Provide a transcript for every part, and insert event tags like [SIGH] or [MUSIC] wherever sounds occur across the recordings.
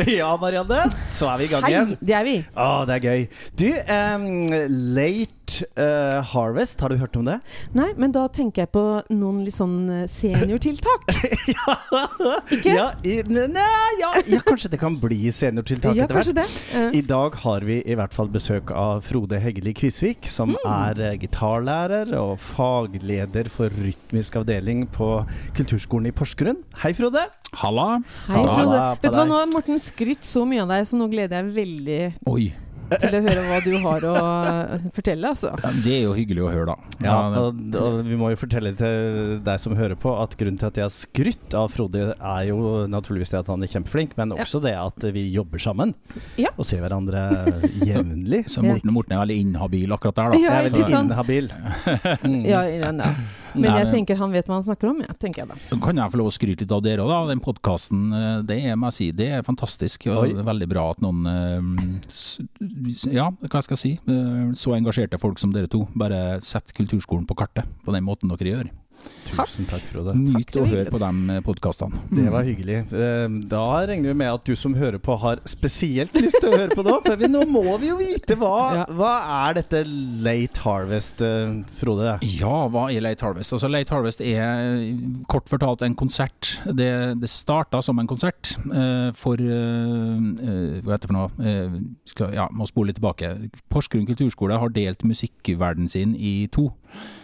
[LAUGHS] Ja, Marianne, så er vi i gang Hei, igjen. det er vi. Å, det er gøy. Du, um, Late eh, Harvest, har du hørt om det? Nei, men da tenker jeg på noen litt sånn seniortiltak. [LAUGHS] ja. Ikke? Ja, i, nei, ja, ja, kanskje det kan bli seniortiltak Ja, etter hvert. det. Uh. I dag har vi i hvert fall besøk av Frode Heggeli Kvisvik, som Mm. er eh, gitarlærer og fagleder for rytmisk avdeling på Kulturskolen i Porsgrunn. Hei, Frode. Halla. Hei, Frode. Halla, Vet du hva, nå har Morten skrytt så mye av deg, så nå gleder jeg veldig Oi. Til å høre hva du har å eh, fortelle, altså. Ja, Det er jo hyggelig å høre, da. Ja, og, og vi må jo fortelle til deg som hører på, at grunnen til at jeg har skrytt av Frode, er jo naturligvis det at han er kjempeflink, men Ja. også det at vi jobber sammen Ja. og ser hverandre jevnlig. så Morten, Morten er veldig inhabil akkurat der, da. Ja, ikke sant? inhabil. [LAUGHS] Mm. Ja, ja, ja. Men Nei, jeg men- tenker han vet hva han snakker om, ja, tenker jeg da. Kan jeg få lov å skryte litt av dere òg, da? Den podkasten, det er, må jeg si, det er fantastisk. Og Oi. det er veldig bra at noen eh, Ja, hva skal jeg si? eh, Så engasjerte folk som dere to bare setter kulturskolen på kartet på den måten dere gjør. Tusen takk, Frode. Nyt det å høre på de podkastene. [LAUGHS] Det var hyggelig. Eh, Da regner vi med at du som hører på, har spesielt lyst til å høre på nå. For vi, nå må vi jo vite hva, [LAUGHS] hva er dette late harvest, eh, Frode? Ja, hva er Late Harvest? Altså Late Harvest er kort fortalt en konsert. Det, det starta som en konsert eh, for eh, eh, Hva heter det for noe? Eh, skal, ja, må spole litt tilbake. Porsgrunn kulturskole har delt musikkverdenen sin i to.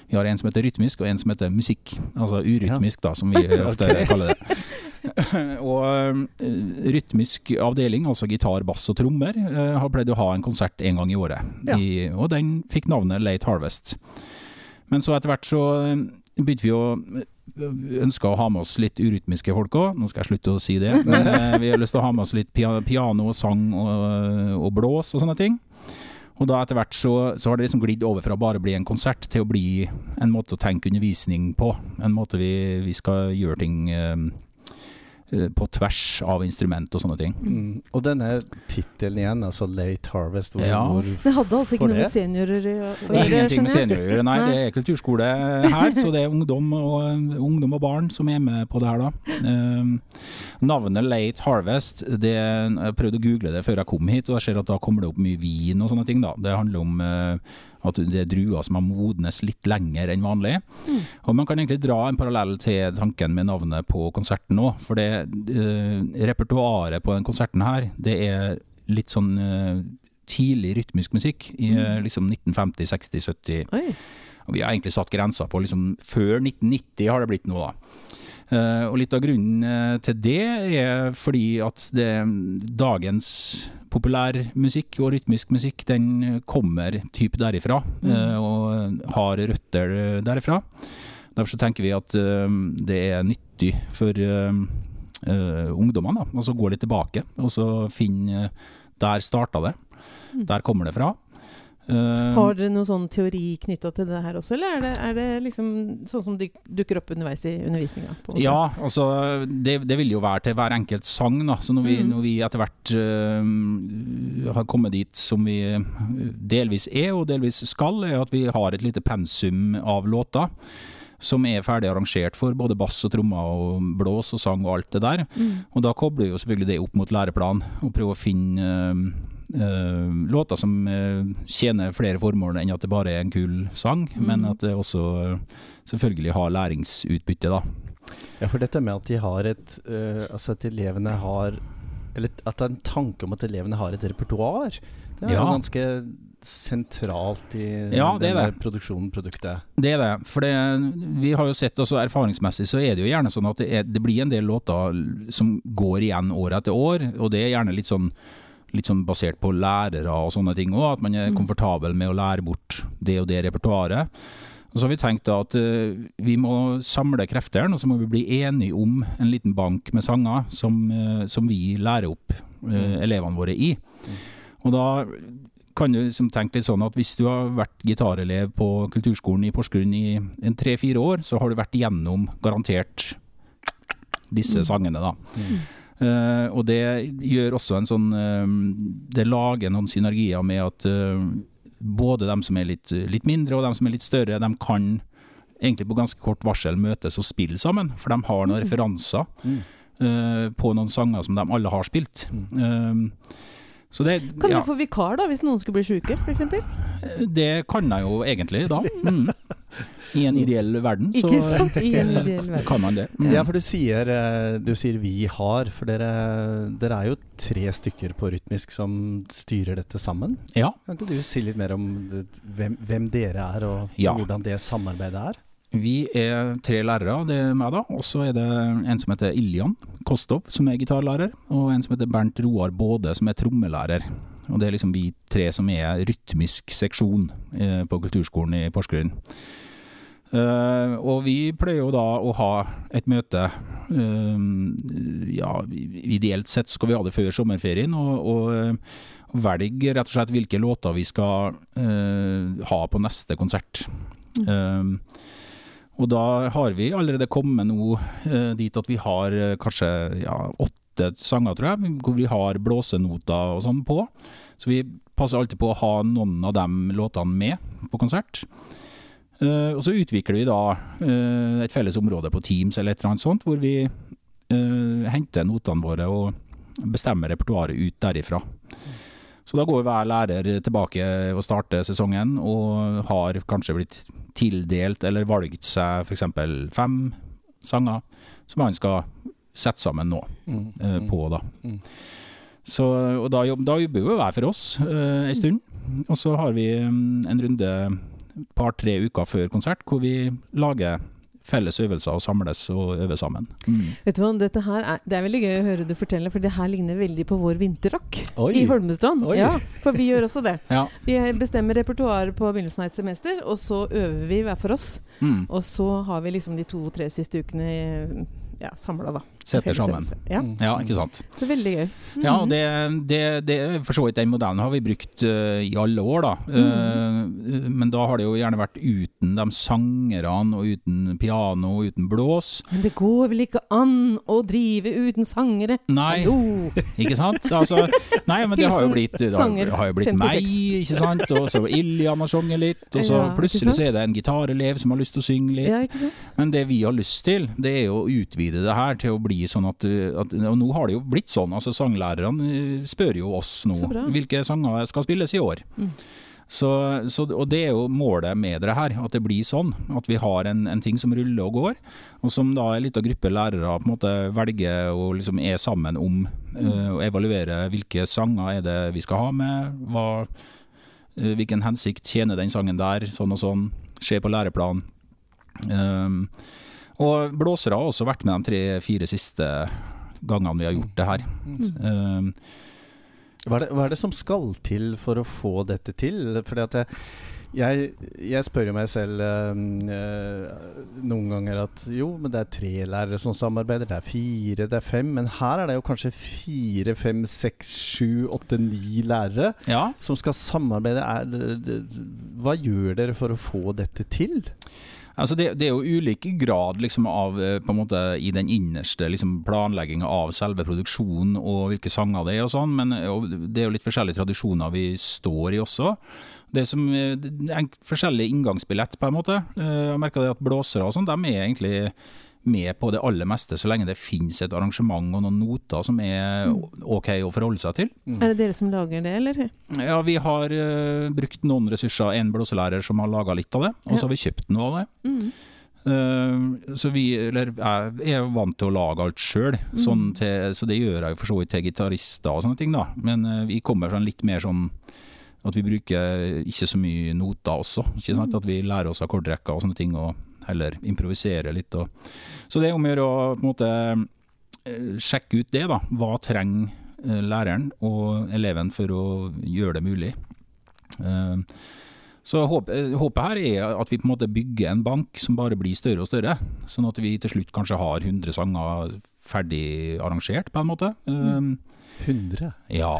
Vi har en som heter rytmisk, og en som heter musikk. Altså urytmisk, da, som vi [LAUGHS] ofte Ok. kaller det. [LAUGHS] og eh, rytmisk avdeling, altså gitar, bass og trommer, eh, har pleid å ha en konsert en gang i året. Ja. I, og den fikk navnet Late Harvest. Men så etter hvert så eh, begynte vi å ønske å ha med oss litt urytmiske folk òg. Nå skal jeg slutte å si det. Men eh, vi har lyst til å ha med oss litt piano piano, sang og, og blås og sånne ting. Og da etter hvert så, så har det liksom glidd over fra bare å bli en konsert til å bli en måte å tenke undervisning på. En måte vi, vi skal gjøre ting eh, på tvers av instrument og sånne ting. Mm. Og denne tittelen igjen, altså Late Harvest, hvor, Ja. hvor Det hadde altså ikke noe med seniorer å gjøre, ingenting med skjønner jeg. senior å gjøre, nei. Nei. Det er kulturskole her, så det er ungdom og, ungdom og barn som er med på det her, da. Um, navnet Late Harvest, det, jeg prøvde å google det før jeg kom hit, og jeg ser at da kommer det opp mye vin og sånne ting, da. Det handler om uh, at det er druer som har modnes litt lenger enn vanlig. Mm. Og man kan egentlig dra en parallell til tanken med navnet på konserten òg, for det uh, repertoaret på den konserten her, det er litt sånn uh, tidlig rytmisk musikk i uh, liksom 1950, 60, 70 Oi. og Vi har egentlig satt grensa på liksom før 1990 har det blitt nå, da. Eh, og litt av grunnen eh, til det er fordi at det, dagens populærmusikk og rytmisk musikk, den eh, kommer typ derifra, mm. og har røtter eh, derifra. Derfor så tenker vi at eh, det er nyttig for eh, eh, ungdommene, da. Altså gå litt tilbake, og så finne eh, Der starta det. Der kommer det fra. Eh, Har dere noen sånn teori knytta til det her også, eller er det, er det liksom sånn som dyk, dukker opp underveis i undervisninga? Ja, altså det, det vil jo være til hver enkelt sang. Da. Så når vi, Mm. når vi etter hvert uh, har kommet dit som vi øh, delvis er og delvis skal, er at vi har et lite pensum av låter. Som er ferdig arrangert for både bass og trommer og blås og sang og alt det der. Mm. Og da kobler vi jo selvfølgelig det opp mot læreplan og prøver å finne låter som øh, tjener flere formål enn at det bare er en kul sang, men Mm. at det også øh, selvfølgelig har læringsutbytte, da. Ja, for dette med at de har et eh, Altså at elevene har Eller at det er en tanke om at elevene har et repertoar. Det er Ja. ganske sentralt i Ja, det denne det. produksjonen, produktet. Det er det. For det, vi har jo sett også erfaringsmessig så er det jo gjerne sånn at det, er, det blir en del låter som går igjen år etter år, og det er gjerne litt sånn Litt sånn basert på lærere og sånne ting òg, at man er Mm. komfortabel med å lære bort det og det repertoaret. Og så har vi tenkt at eh, vi må samle kreftene, og så må vi bli enige om en liten bank med sanger som, eh, som vi lærer opp eh, Mm. elevene våre i. Og da kan du liksom tenke litt sånn at hvis du har vært gitarelev på kulturskolen i Porsgrunn i en tre-fire år, så har du vært igjennom garantert disse Mm. sangene, da. Mm. Eh, og det gjør også en sånn uh, Det lager noen synergier med at uh, både dem som er litt, litt mindre og dem som er litt større, de kan egentlig på ganske kort varsel møtes og spille sammen, for de har noen Mm. referanser. Mm. på noen sanger som de alle har spilt. Mm. Så det, Kan ja, du få vikar da, hvis noen skulle bli syke, f.eks.? det kan jeg jo egentlig da. Mm. I en ideell verden, så Ikke sant? I en [LAUGHS] ideell verden. kan man det. Mm. Ja, for du sier, eh, du sier 'vi har', for dere, dere er jo tre stykker på rytmisk som styrer dette sammen. ja. Kan ikke du si litt mer om det- hvem, hvem dere er, og Ja. hvordan det samarbeidet er? Vi er tre lærere, det er meg da. Og så er det en som heter Iljan Kostov, som er gitarlærer. Og en som heter Bernt Roar Både, som er trommelærer. Og det er liksom vi tre som er rytmisk seksjon eh, på kulturskolen i Porsgrunn. Eh, og vi pleier jo da å ha et møte uh, Ja, ideelt sett skal vi ha det før sommerferien. Og, og eh, velge rett og slett hvilke låter vi skal uh, ha på neste konsert. Eh, og da har vi allerede kommet nå dit at vi har kanskje ja, åtte sanger, tror jeg, hvor vi har blåsenoter og sånn på. Så vi passer alltid på å ha noen av de låtene med på konsert. Eh, og så utvikler vi da eh, et felles område på Teams eller et eller annet sånt, hvor vi eh, henter notene våre og bestemmer repertoaret ut derifra. Så da går hver lærer tilbake og starter sesongen, og har kanskje blitt tildelt eller valgt seg f.eks. fem sanger som han skal sette sammen nå Mm. Mm. på. da. Mm. Så, og da, da jobber vi jo hver for oss uh, en stund. Og så har vi um, en runde par-tre uker før konsert hvor vi lager felles øvelser og samles og øver sammen. Mm. Vet du hva, dette her er, Det er veldig gøy å høre du fortelle, for det her ligner veldig på vår vinterrock Oi. i Holmestrand. Oi. Ja, for vi gjør også det. [LAUGHS] Ja. Vi bestemmer repertoaret på begynnelsen av et semester, og så øver vi hver for oss. Mm. Og så har vi liksom de to-tre siste ukene ja, samla, da. Setter sammen. Ja, Mm. Ja, ikke sant. så veldig gøy. Ja, og det, det, det for så vidt den modellen har vi brukt uh, i alle år, da. Eh, men da har det jo gjerne vært uten de sangerne, og uten piano, og uten blås. Men det går vel ikke an å drive uten sangere? Nei, Hallo. [LAUGHS] ikke sant? Altså, nei, men det har jo blitt, det har, har jo blitt meg, ikke sant? Og så [LAUGHS] Iljan har sunget litt, og så Ja, plutselig så er det en gitarelev som har lyst til å synge litt. Ja? Men det vi har lyst til, det er jo å utvide det her til å bli sånn at, uh, at Og nå har det jo blitt sånn, altså sanglærerne uh, spør jo oss nå hvilke sanger skal spilles i år. Mm. Så, så, og det er jo målet med det her, at det blir sånn. At vi har en, en ting som ruller og går, og som da en liten gruppe lærere på en måte velger og liksom er sammen om. uh, og evaluere hvilke sanger er det vi skal ha med, hva, uh, hvilken hensikt tjener den sangen der, sånn og sånn. Se på læreplan. Um, og blåsere har også vært med de tre-fire siste gangene vi har gjort det her. Um, Hva er, det, hva er det som skal til for å få dette til? Fordi at jeg, jeg, jeg spør jo meg selv eh, noen ganger at jo, men det er tre lærere som samarbeider, det er fire, det er fem. Men her er det jo kanskje fire, fem, seks, sju, åtte, ni lærere ja, som skal samarbeide. Er, hva gjør dere for å få dette til? Altså det, det er jo ulik grad liksom av eh, måte i den innerste liksom planlegginga av selve produksjonen og hvilke sanger det er og sånn, men eh, og det er jo litt forskjellige tradisjoner vi står i også. Det som eh, det er en forskjellig inngangsbillett, på en måte. Jeg merker det at blåsere og sånn, de er egentlig med på det aller meste, så lenge det finnes et arrangement og noen noter som er OK å forholde seg til. Er det dere som lager det, eller? Ja, vi har uh, brukt noen ressurser, en blåselærer som har laga litt av det, og Ja. så har vi kjøpt noe av det. Mm. Uh, så vi, eller jeg er vant til å lage alt sjøl, sånn så det gjør jeg jo for så vidt til gitarister og sånne ting, da. Men uh, vi kommer fra en litt mer sånn at vi bruker ikke så mye noter også. Ikke sant? At vi lærer oss akkordrekker og sånne ting, og heller improvisere litt. Og. Så det er om å gjøre å på en måte eh, sjekke ut det, da. Hva trenger eh, læreren og eleven for å gjøre det mulig. Eh, Så håp- eh, håpet her er at vi på en måte bygger en bank som bare blir større og større. Sånn at vi til slutt kanskje har 100 sanger ferdig arrangert, på en måte. Eh, 100? Ja,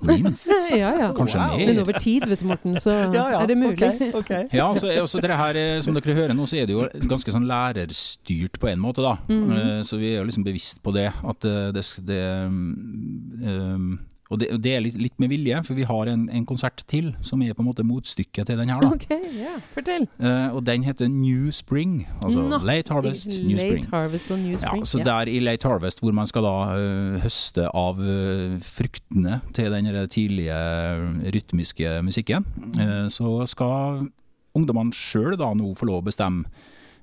minst. [LAUGHS] Ja, ja. Kanskje Wow. mer. Men over tid, vet du Morten, så [LAUGHS] er det mulig. Okay, okay. [LAUGHS] Ja, så, altså dere her, eh, som dere hører nå, så er det jo ganske sånn lærerstyrt på en måte, da. Mm Eh, Så vi er jo liksom bevisst på det. At eh, det, det um, og det, det er litt, litt med vilje, for vi har en, en konsert til som er på en måte motstykket til den her. da. [LAUGHS] Ok, ja, fortell. Uh, og den heter New Spring, altså no, Late Harvest, New Late Spring. Harvest og New Spring. Ja, så så der i Late Harvest, hvor man skal da uh, høste av uh, fruktene til den tidlige rytmiske musikken, så skal ungdommene sjøl da nå få lov å bestemme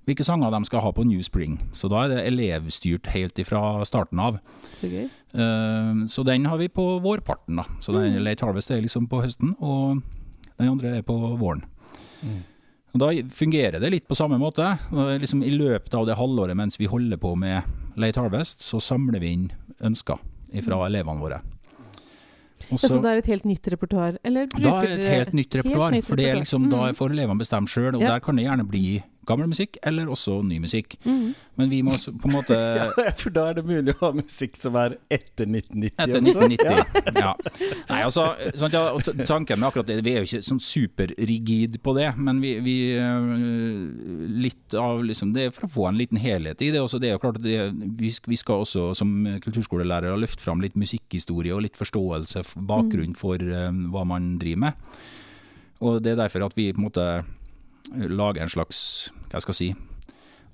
hvilke sanger de skal ha på New Spring. Så da er det elevstyrt helt ifra starten av. Så gøy. Uh, så den har vi på vårparten, da. Så den Mm. Late Harvest er liksom på høsten, og den andre er på våren. Mm. Og Da fungerer det litt på samme måte. Liksom I løpet av det halvåret mens vi holder på med Late Harvest, så samler vi inn ønsker fra elevene våre. Også, Mm. Ja, så, det er et helt nytt repertoar? Eller da er det et helt nytt repertoar, for det er liksom, mm. da Mm. får elevene bestemme sjøl. Og Ja. der kan det gjerne bli gammel musikk, eller også ny musikk. Mm. Men vi må på en [LAUGHS] måte Ja, for da er det mulig å ha musikk som er etter 1990 Etter også. 1990. Ja. Nei, altså, sant, ja, og tanken med akkurat det, Vi er jo ikke sånn superrigid på det, men vi, vi øh, litt av liksom, Det er for å få en liten helhet i det. Også, det er jo klart det, vi, vi skal også som kulturskolelærere løfte fram litt musikkhistorie og litt forståelse, bakgrunn for øh, hva man driver med. Og Det er derfor at vi på en måte lager en slags hva skal jeg si,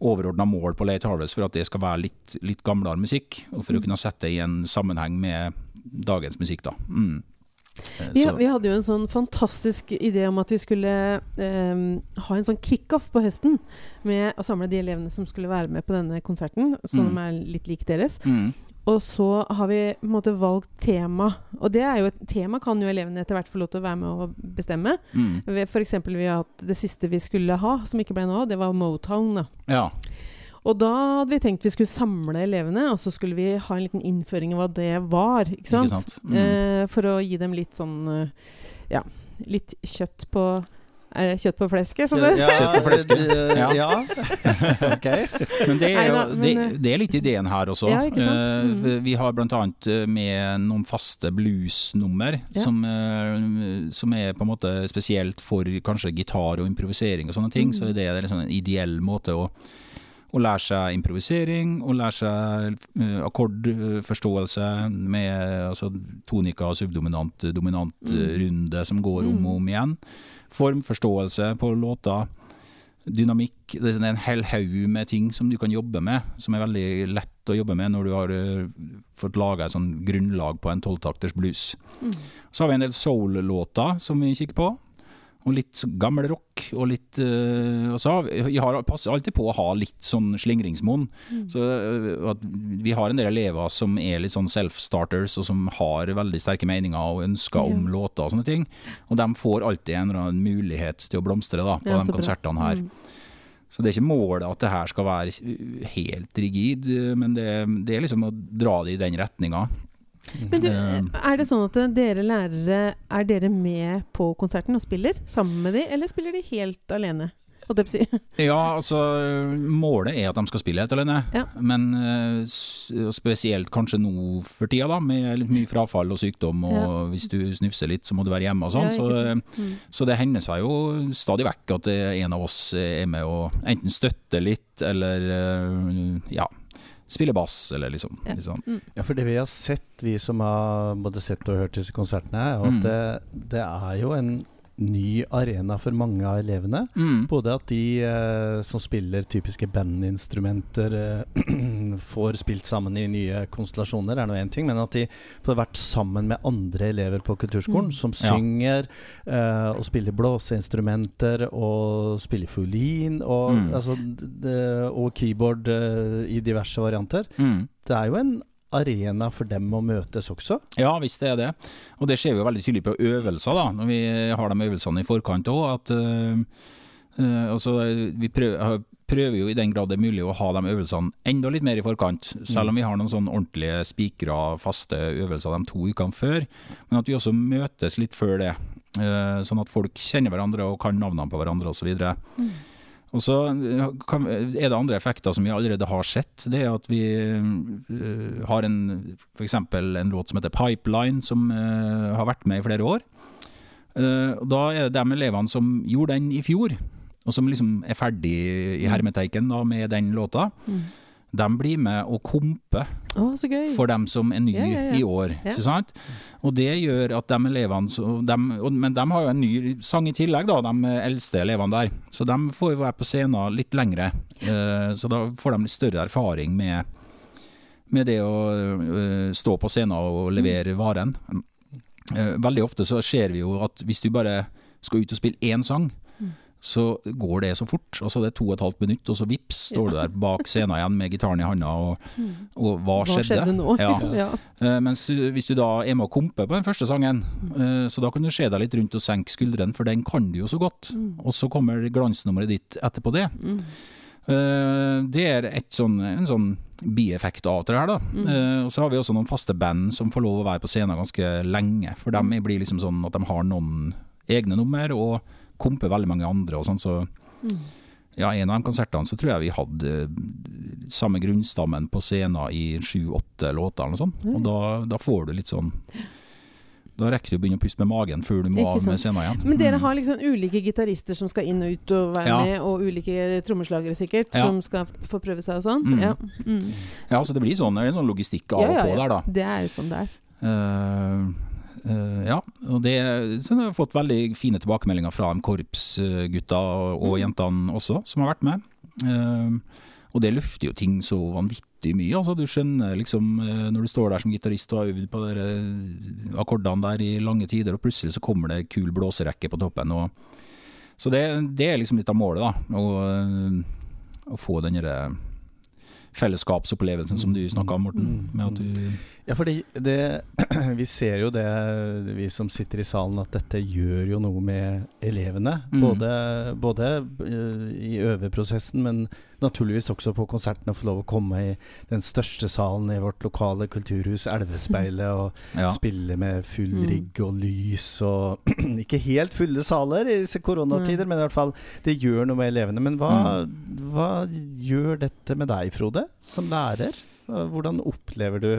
overordna mål på Late Harvest for at det skal være litt, litt gamlere musikk, og for å kunne sette det i en sammenheng med dagens musikk. da. Mm. Eh, Vi, vi hadde jo en sånn fantastisk idé om at vi skulle ehm, ha en sånn kickoff på høsten. Med å samle de elevene som skulle være med på denne konserten, som Mm. er litt lik deres. mm. Og så har vi på en måte valgt tema. Og det er jo et tema kan jo elevene etter hvert få lov til å være med og bestemme. Mm. F.eks. Vi har hatt det siste vi skulle ha, som ikke ble nå, det var Motown. Ja. Og da hadde vi tenkt vi skulle samle elevene, og så skulle vi ha en liten innføring av hva det var. Ikke sant? Ikke sant? Mm. Eh, for å gi dem litt sånn eh, Ja, litt kjøtt på Er det kjøtt på flesket? Som det? Kjøtt på flesket. Ja. ja. [LAUGHS] okay. Men det er, jo, det, eh, det er litt ideen her også. Ja, ikke sant? Eh, Mm. Vi har bl.a. med noen faste bluesnummer Ja. som, eh, som er på en måte spesielt for kanskje gitar og improvisering og sånne ting. Mm. Så er det er liksom en ideell måte å, å lære seg improvisering og lære seg uh, akkordforståelse med altså, tonika, subdominant, dominant Mm. eh, runde som går om Mm. og om igjen. Formforståelse på låter. Dynamikk. Det er en hel haug med ting som du kan jobbe med, som er veldig lett å jobbe med når du har eh, fått laga et sånn grunnlag på en tolvtakters blues. Mm. Så har vi en del soul-låter som vi kikker på. Og litt gammel rock. Og litt uh, altså, så har vi vi har, passer alltid på å ha litt sånn slingringsmonn. Mm. Så uh, vi har en del elever som er litt sånn self-starters, og som har veldig sterke meninger og ønsker om Ja. låter og sånne ting. Og de får alltid en eller annen mulighet til å blomstre da, på Ja, de konsertene her. Mm. Så det er ikke målet at det her skal være helt rigid, men det, det er liksom å dra det i den retninga. Men du, Eh, er det sånn at dere lærere Er dere med på konserten og spiller sammen med de, eller spiller de helt alene? [LAUGHS] Ja, altså målet er at de skal spille helt alene, Ja. men eh, spesielt kanskje nå for tida, da, med litt mye frafall og sykdom, og Ja. hvis du snufser litt, så må du være hjemme og sånn. Ja, så. Mm. så det hender seg jo stadig vekk at eh, en av oss er med og enten støtter litt, eller eh, ja, spiller bass, eller liksom. Ja. sånn. Mm. Ja, for det vi har sett, vi som har både sett og hørt disse konsertene, er at Mm. det, det er jo en ny arena for mange av elevene. Mm. Både at de eh, som spiller typiske bandinstrumenter, eh, [CLEARS THROAT] får spilt sammen i nye konstellasjoner, er nå én ting, men at de får vært sammen med andre elever på kulturskolen, Mm. som Ja. synger eh, og spiller blåseinstrumenter og spiller fiolin og, Mm. altså, og keyboard eh, i diverse varianter. Mm. Det er jo en arena for dem å møtes også. Ja, hvis det er det. Og det ser vi jo veldig tydelig på øvelser, da, når vi har de øvelsene i forkant òg. At øh, øh, altså, vi prøver, prøver jo i den grad det er mulig å ha de øvelsene enda litt mer i forkant. Selv om vi har noen sånn ordentlige spikra, faste øvelser de to ukene før. Men at vi også møtes litt før det. øh, sånn at folk kjenner hverandre og kan navnene på hverandre osv. Mm. Og så øh, er det andre effekter som vi allerede har sett. Det er at vi øh, har en f.eks. en låt som heter Pipeline, som øh, har vært med i flere år. Eh, da er det de elevene som gjorde den i fjor, og som liksom er ferdig i hermeteiken da, med den låta. Mm. De blir med og komper Å, så gøy. for dem som er nye yeah, yeah, yeah. i år. Ikke sant? Og det gjør at de elevene og, Men de har jo en ny sang i tillegg, da, de eldste elevene der. Så de får jo være på scenen litt lengre. Uh, så da får de litt større erfaring med, med det å uh, stå på scenen og levere varen. Uh, veldig ofte så ser vi jo at hvis du bare skal ut og spille én sang. Så går det så fort. Altså det er to og et halvt minutt, og så vips står du der bak scenen igjen med gitaren i handa, og, og hva, Hva skjedde nå? Ja. Liksom? [LAUGHS] Ja. Uh, mens hvis du da er med å komper på den første sangen, uh, så da kan du se deg litt rundt og senke skuldrene, for den kan du jo så godt. Mm. Og så kommer glansnummeret ditt etterpå det. Mm. Uh, det er et sånn, en sånn bieffekt av det her, da. Mm. Uh, og så har vi også noen faste band som får lov å være på scenen ganske lenge. For dem blir liksom sånn at de har noen egne nummer, og komper veldig mange andre og sånn, så Mm. ja, en av de konsertene så tror jeg vi hadde eh, samme grunnstammen på scenen i sju-åtte låter eller sånt. Oi. Og da, da får du litt sånn Da rekker du å begynne å puste med magen før du må av med scenen igjen. Men dere Mm. har liksom ulike gitarister som skal inn og ut og være Ja. med, og ulike trommeslagere sikkert, Ja. som skal få prøve seg og sånn? Mm. Ja. Mm. Ja, så det blir sånn, det er en sånn logistikk av Ja, og på ja. der, da. Det er sånn det er. Eh, ja, og det så jeg har fått veldig fine tilbakemeldinger fra korpsgutta og, og Mm. jentene også, som har vært med. Eh, og det løfter jo ting så vanvittig mye. Altså, du skjønner liksom eh, når du står der som gitarist og har øvd på de akkordene der i lange tider, og plutselig så kommer det kul blåserekke på toppen. Og, så det, det er liksom litt av målet, da. Å, eh, å få den derre fellesskapsopplevelsen som du snakka om, Morten. Mm. Med at du Ja, fordi det [CLEARS THROAT] Vi ser jo det, vi som sitter i salen, at dette gjør jo noe med elevene. Mm. Både, både eh, i øveprosessen, men naturligvis også på konserten. Å få lov å komme i den største salen i vårt lokale kulturhus, Elvespeilet, [LAUGHS] og ja. spille med full Mm. rigg og lys og [CLEARS THROAT] Ikke helt fulle saler i disse koronatider, men i hvert fall det gjør noe med elevene. Men hva, hva gjør dette med deg, Frode, som lærer? Hvordan opplever du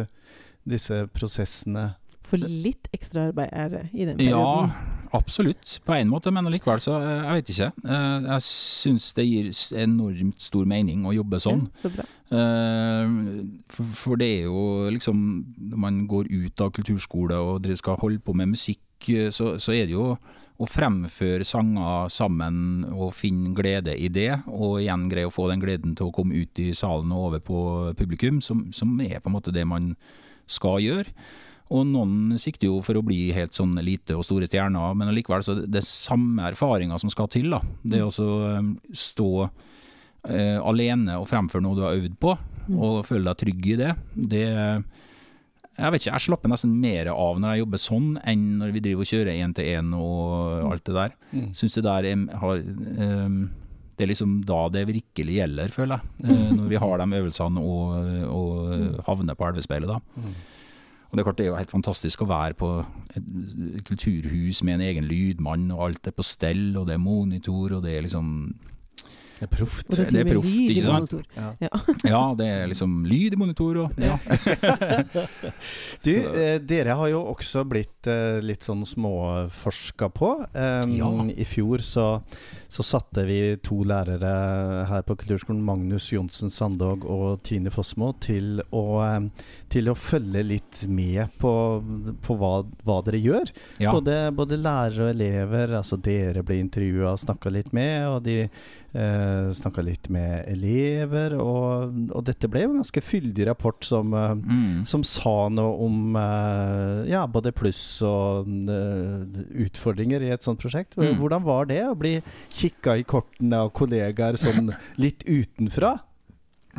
disse prosessene? For litt ekstra arbeid er det i den perioden? Ja, absolutt. På en måte, men likevel så eh, Jeg vet ikke. Eh, Jeg syns det gir enormt stor mening å jobbe sånn. Ja, så bra. Eh, For, det er jo liksom Når man går ut av kulturskole og skal holde på med musikk, så, så er det jo å fremføre sanger sammen og finne glede i det, og igjen greie å få den gleden til å komme ut i salen og over på publikum, som, som er på en måte det man skal gjøre. Og noen sikter jo for å bli helt sånn elite og store stjerner, men allikevel så det er samme erfaringa som skal til. da. Det å altså eh, stå eh, alene og fremføre noe du har øvd på, Mm. og føle deg trygg i det. Det Jeg vet ikke, jeg slapper nesten mer av når jeg jobber sånn, enn når vi driver og kjører én til én og alt det der. Syns det der er, har ehm, Det er liksom da det virkelig gjelder, føler jeg. Eh, [LAUGHS] når vi har de øvelsene og, og havner på Elvespeilet, da. Mm. Og det er klart det er jo helt fantastisk å være på et kulturhus med en egen lydmann, og alt er på stell, og det er monitor, og det er liksom Det er proft. Og det er Det er proft, lyd ikke sant? Ja. Ja. [LAUGHS] Ja, det er liksom lyd i monitor og ja. [LAUGHS] Du, eh, dere har jo også blitt eh, litt sånn småforska på. Um, Ja. I fjor så, så satte vi to lærere her på Kulturskolen, Magnus Johnsen Sandog og Tine Fossmo, til å, em, til å følge litt med på, på hva, hva dere gjør. ja. Både, både lærere og elever. Altså dere ble intervjua og snakka litt med, og de eh, snakka litt med elever. Og, og dette ble jo en ganske fyldig rapport som eh, Mm. som sa noe om eh, ja, både pluss og eh, utfordringer i et sånt prosjekt. Mm. Hvordan var det å bli kikka i kortene av kollegaer sånn [LAUGHS] litt utenfra?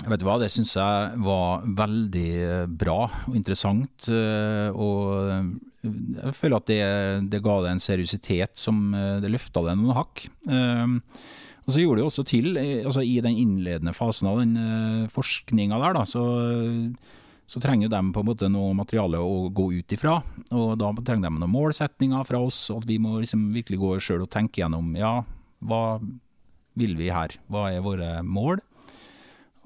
Vet du hva, det syns jeg var veldig eh, bra og interessant. eh, Og eh, jeg føler at det, det ga det en seriøsitet som det løfta det noen hakk. Og så gjorde det også til, altså i den innledende fasen av den forskninga der, da, så, så trenger de på en måte noe materiale å gå ut ifra. Og da trenger de noen målsetninger fra oss, og at vi må liksom virkelig gå sjøl og tenke gjennom ja, hva vil vi her? Hva er våre mål?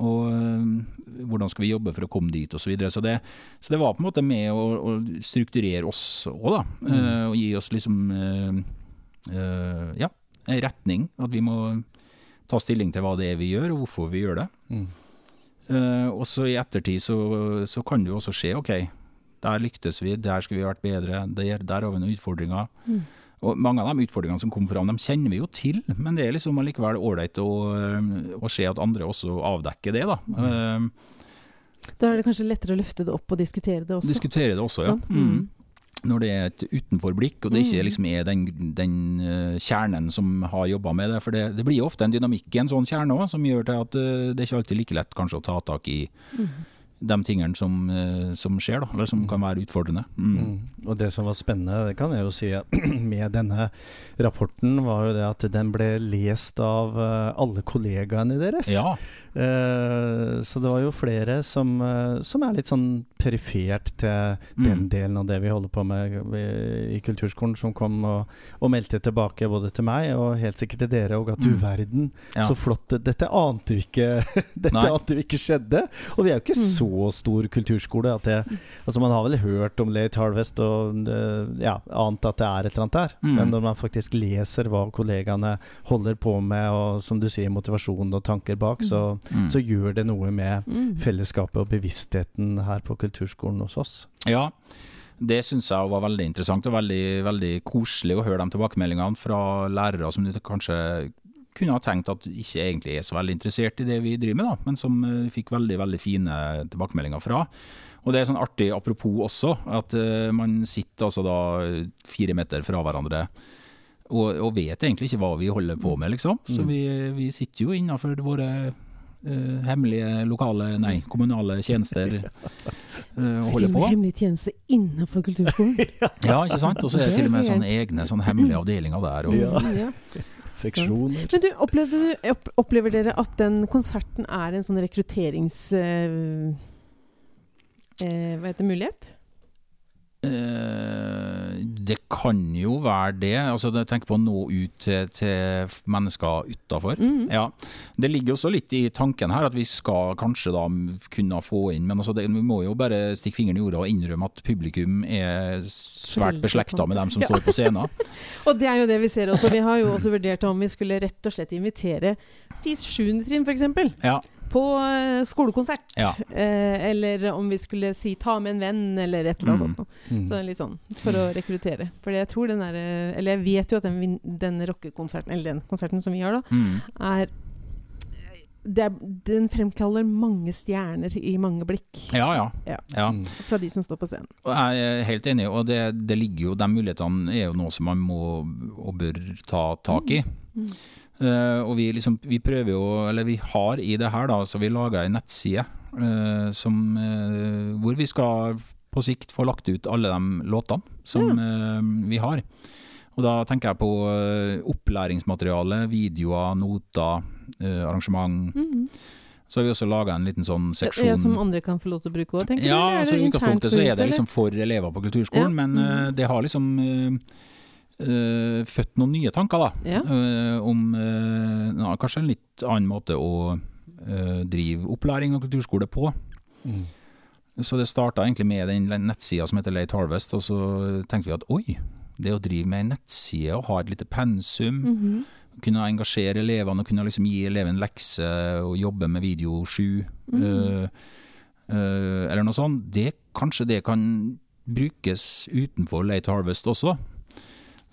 Og øh, hvordan skal vi jobbe for å komme dit, osv. Så, videre. så, det, så det var på en måte med å, å strukturere oss òg, da. eh, og gi oss liksom uh, uh, ja, en retning. At vi må ta stilling til hva det er vi gjør, og hvorfor vi gjør det. Mm. Eh, og så i ettertid så, så kan det jo også skje, OK, der lyktes vi, der skulle vi vært bedre, der, der har vi noen utfordringer. Mm. Og mange av de utfordringene som kom fram, de kjenner vi jo til, men det er liksom allikevel ålreit å, eh, å se at andre også avdekker det, da. Eh, Da er det kanskje lettere å løfte det opp og diskutere det også. Diskutere det også, ja. Sant? Mm. Når det er et utenforblikk, og det ikke Mm. liksom er den, den eh, kjernen som har jobba med det. For det, det blir ofte en dynamikk i en sånn kjerne òg, som gjør til at det er ikke alltid like lett kanskje å ta tak i Mm. De tingene som, eh, som skjer, da, eller som kan være utfordrende. Mm. Mm. Og det som var spennende, det kan jeg jo si [CLEARS THROAT] med denne rapporten, var jo det at den ble lest av eh, alle kollegaene deres. Ja, Eh, så det var jo flere som, som er litt sånn perifert til den Mm. delen av det vi holder på med i- kulturskolen, som kom og, og meldte tilbake både til meg og helt sikkert til dere, og at du Mm. verden, ja. så flott Dette ante vi ikke [LAUGHS] Dette ante vi ikke skjedde. Og vi er jo ikke Mm. Så stor kulturskole at det Altså Man har vel hørt om Late Harvest og eh, ja, ant at det er et eller annet der. Mm. Men når man faktisk leser hva kollegaene holder på med, og som du sier, motivasjon og tanker bak, så, Mm. så gjør det noe med Mm. fellesskapet og bevisstheten her på kulturskolen hos oss. Ja, det syns jeg var veldig interessant og veldig, veldig koselig å høre de tilbakemeldingene fra lærere som du kanskje kunne ha tenkt at ikke egentlig er så veldig interessert i det vi driver med, da, men som eh, fikk veldig veldig fine tilbakemeldinger fra. Og det er sånn artig apropos også, at eh, man sitter altså da fire meter fra hverandre og, og vet egentlig ikke hva vi holder på med, liksom. Så Mm. vi, vi sitter jo innafor våre Uh, hemmelige lokale, nei, kommunale tjenester [LAUGHS] uh, holder på. hemmelig tjeneste innenfor kulturskolen. [LAUGHS] Ja, ikke sant? Og så er det til og med sånne egne sånne hemmelige avdelinger der. Og, Ja. Ja. Seksjoner. Men du, opplevde du, opp, opplever dere at den konserten er en sånn rekrutterings... Eh, eh, hva heter det, mulighet? Eh, det kan jo være det. Altså, Tenk på å nå ut til, til mennesker utafor. Mm. Ja, Det ligger også litt i tanken her at vi skal kanskje da kunne få inn Men altså det, vi må jo bare stikke fingeren i jorda og innrømme at publikum er svært beslekta med dem som Ja. står på scenen. [LAUGHS] Og det er jo det vi ser også. Vi har jo også vurdert om vi skulle rett og slett invitere SIS 7. trinn f.eks. Ja, på eh, skolekonsert. Ja. Eh, eller om vi skulle si 'ta med en venn', eller et eller annet Mm. sånt. Mm. Så det er litt sånn, For å rekruttere. For jeg tror den der, eh, Eller jeg vet jo at den, den rockekonserten, eller den konserten som vi har, da, mm. er det er, Den fremkaller mange stjerner i mange blikk ja. ja. Ja. ja. Mm. fra de som står på scenen. Jeg er helt enig, og det, det ligger jo, de mulighetene er jo noe som man må og bør ta tak i. Mm. Eh, og vi, liksom, vi prøver jo, eller vi har i det her, da, så vi lager en nettside uh, som, uh, hvor vi skal på sikt få lagt ut alle de låtene som eh, vi har. Og da tenker jeg på opplæringsmateriale, videoer, noter, arrangement. Mm. Så har vi også laga en liten sånn seksjon Ja, som andre kan få lov til å bruke òg, tenker du? ja, altså I utgangspunktet så er det liksom for elever på kulturskolen, Ja, men eh, det har liksom eh, eh, født noen nye tanker, da. Ja. Uh, om uh, ja, kanskje en litt annen måte å eh, drive opplæring og kulturskole på. Mm. Så det starta egentlig med den nettsida som heter Late Harvest, og så tenkte vi at oi, det å drive med en nettside og ha et lite pensum, Mhm. kunne engasjere elevene og kunne liksom gi eleven lekse og jobbe med video 7, -hmm. uh, uh, eller noe sånt, det, kanskje det kan brukes utenfor Late Harvest også.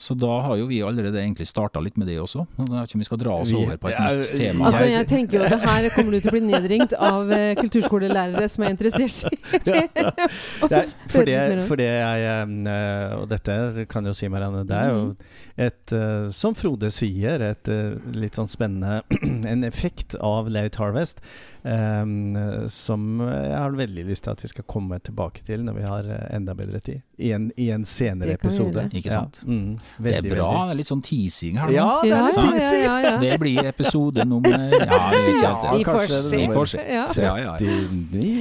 Så da har jo vi allerede egentlig starta litt med det også. Nå vet jeg ikke om vi skal dra oss over på et Ja, nytt tema. Altså, Jeg- jeg tenker jo at her kommer du til å bli nedringt av eh, kulturskolelærere som er interessert i å Det er, for, det, for det jeg eh, Og dette kan jo si Marianne, det er jo et eh, Som Frode sier, et litt sånn spennende [CLEARS THROAT] En effekt av Late Harvest som jeg har veldig lyst til at vi skal komme tilbake til når vi har enda bedre tid. I en, i en senere Det episode. Ikke sant? Ja, mm, Det er bra, veldig. det er litt sånn teasing her nå. Ja, det er litt ja, teasing! ja, ja. Det blir episode nummer Ja, vi vet ikke helt Ja, det. Vi får se. Vi får se. Ja. Ja, ja, ja.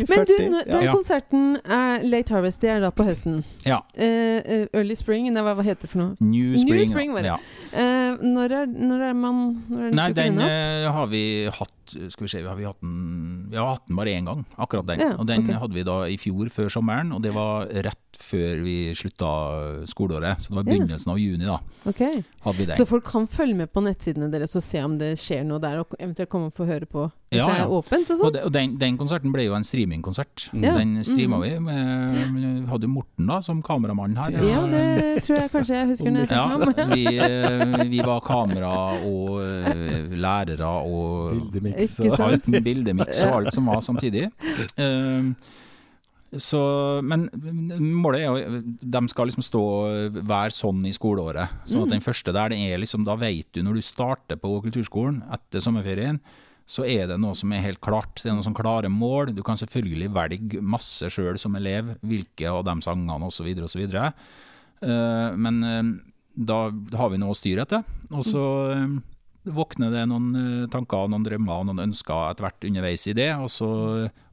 Men du, den konserten er Late Harvest, det er da på høsten. Ja. Eh, eh, early Spring, nei, hva, hva heter det for noe? New Spring. New Spring var det. Ja. Eh, når, er, når er man når er Nei, den eh, har vi hatt Skal vi se, har vi hatt den Vi har hatt den bare én gang, akkurat den. Ja, og den okay. hadde vi da i fjor før sommeren, og det var rett før vi slutta skoleåret. Så det var Ja. begynnelsen av juni, da. Okay. Hadde vi. Så folk kan følge med på nettsidene deres og se om det skjer noe der, og eventuelt komme og få høre på hvis Ja, det ja. er åpent og Og, sånn? de, og den, den konserten ble jo en streamingkonsert. Ja. Den streama mm. vi. Med, hadde jo Morten da som kameramann her. Ja, det tror jeg kanskje jeg husker Ja, vi, eh, vi var kamera og eh, lærere og Bildemiks og alt, bildemiks og alt som var samtidig. [LAUGHS] Eh, så, men målet er jo De skal liksom stå være sånn i skoleåret. Sånn at Mm. den første der, det er liksom Da vet du når du starter på kulturskolen etter sommerferien, så er det noe som er helt klart. Det er noen sånn klare mål. Du kan selvfølgelig velge masse sjøl som elev, hvilke av de sangene osv. osv. Uh, men eh, da har vi noe å styre etter. Og så eh, våkner det noen eh, tanker, noen drømmer og noen ønsker etter hvert underveis i det. Og så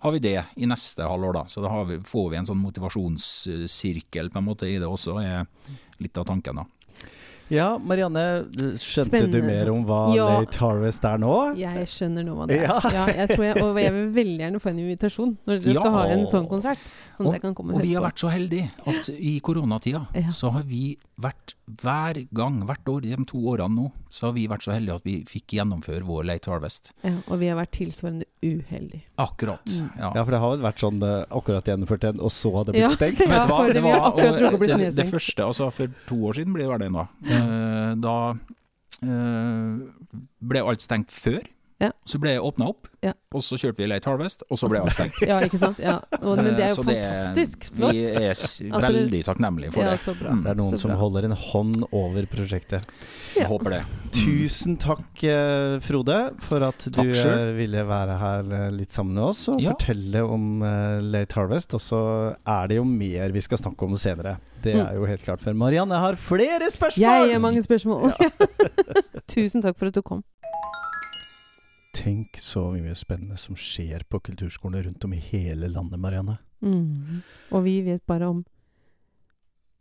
har vi det i neste halvår, da. Så da har vi, får vi en sånn motivasjonssirkel på en måte i det også, er litt av tanken. da. Ja, Marianne, skjønte du mer om hva Ja. Late Harvest er nå? Jeg skjønner nå hva det er. Ja. Ja. jeg tror jeg, og jeg vil veldig gjerne få en invitasjon når dere Ja. skal ha en sånn konsert. Sånn at jeg kan komme og Og vi har på. vært så heldige at i koronatida Ja. så har vi vært hver gang, hvert år, de to årene nå, så har vi vært så heldige at vi fikk gjennomføre vår Late Harvest. Ja, og vi har vært tilsvarende uheldige. Akkurat. Mm. Ja. Ja, for det har vel vært sånn eh, akkurat gjennomført en, og så har det blitt Ja. stengt? [LAUGHS] Ja, for det var- akkurat og drukket og det, det første, altså for to år siden blir det vel det nå, Eh, da eh, ble alt stengt før. Ja. Så ble jeg åpna opp, Ja. og så kjørte vi Late Harvest, og så ble jeg avstengt. stengt. [LAUGHS] Ja, ikke sant? Ja. Og, men det er jo fantastisk flott. Vi er [LAUGHS] veldig takknemlige for Ja, det. så bra. Mm. Det er noen som holder en hånd over prosjektet. Jeg håper det. Tusen takk, eh, Frode, for at du selv. eh, ville være her eh, litt sammen med oss og Ja. fortelle om Late Harvest. Og så er det jo mer vi skal snakke om senere. Det Mm. er jo helt klart. For Marianne har flere spørsmål! Jeg har mange spørsmål. [LAUGHS] Tusen takk for at du kom. Tenk så mye spennende som skjer på kulturskolene rundt om i hele landet, Marianne. Mm. Og vi vet bare om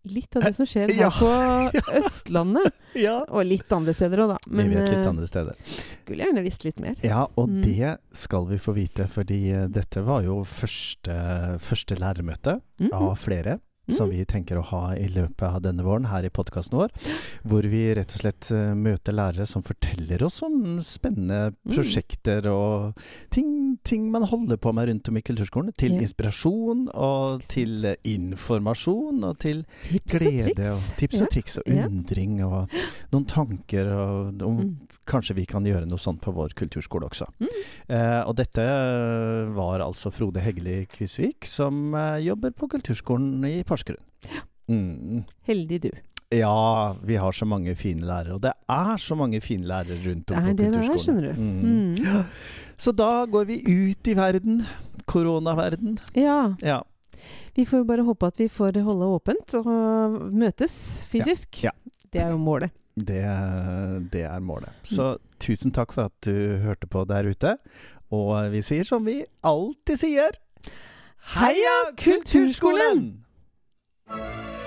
litt av det som skjer her Ja. på [LAUGHS] Østlandet. Ja. Og litt andre steder òg, da. Men vi vet litt eh, andre steder. skulle gjerne visst litt mer. Ja, og Mm. det skal vi få vite, fordi eh, dette var jo første, første læremøte Mm. av flere. Som Mm. vi tenker å ha i løpet av denne våren her i podkasten vår. Hvor vi rett og slett eh, møter lærere som forteller oss om spennende Mm. prosjekter og ting, ting man holder på med rundt om i kulturskolen. Til Ja. inspirasjon og til eh, informasjon og til Tips glede og, og tips Ja. og triks og undring og noen tanker og om Mm. kanskje vi kan gjøre noe sånt på vår kulturskole også. Mm. Eh, og dette var altså Frode Heggeli Kvisvik, som eh, jobber på kulturskolen i Porsgrunn. Mm. Heldig du. Ja, vi har så mange fine lærere, og det er så mange fine lærere rundt om på på det det er, kulturskolen. skjønner du. Mm. Mm. Så da går vi ut i verden. Koronaverden. Ja. Ja. Vi får jo bare håpe at vi får holde åpent og møtes fysisk. Ja. Det er jo målet. Det, det er målet. Så tusen takk for at du hørte på der ute. Og vi sier som vi alltid sier Heia Kulturskolen! Kulturskolen!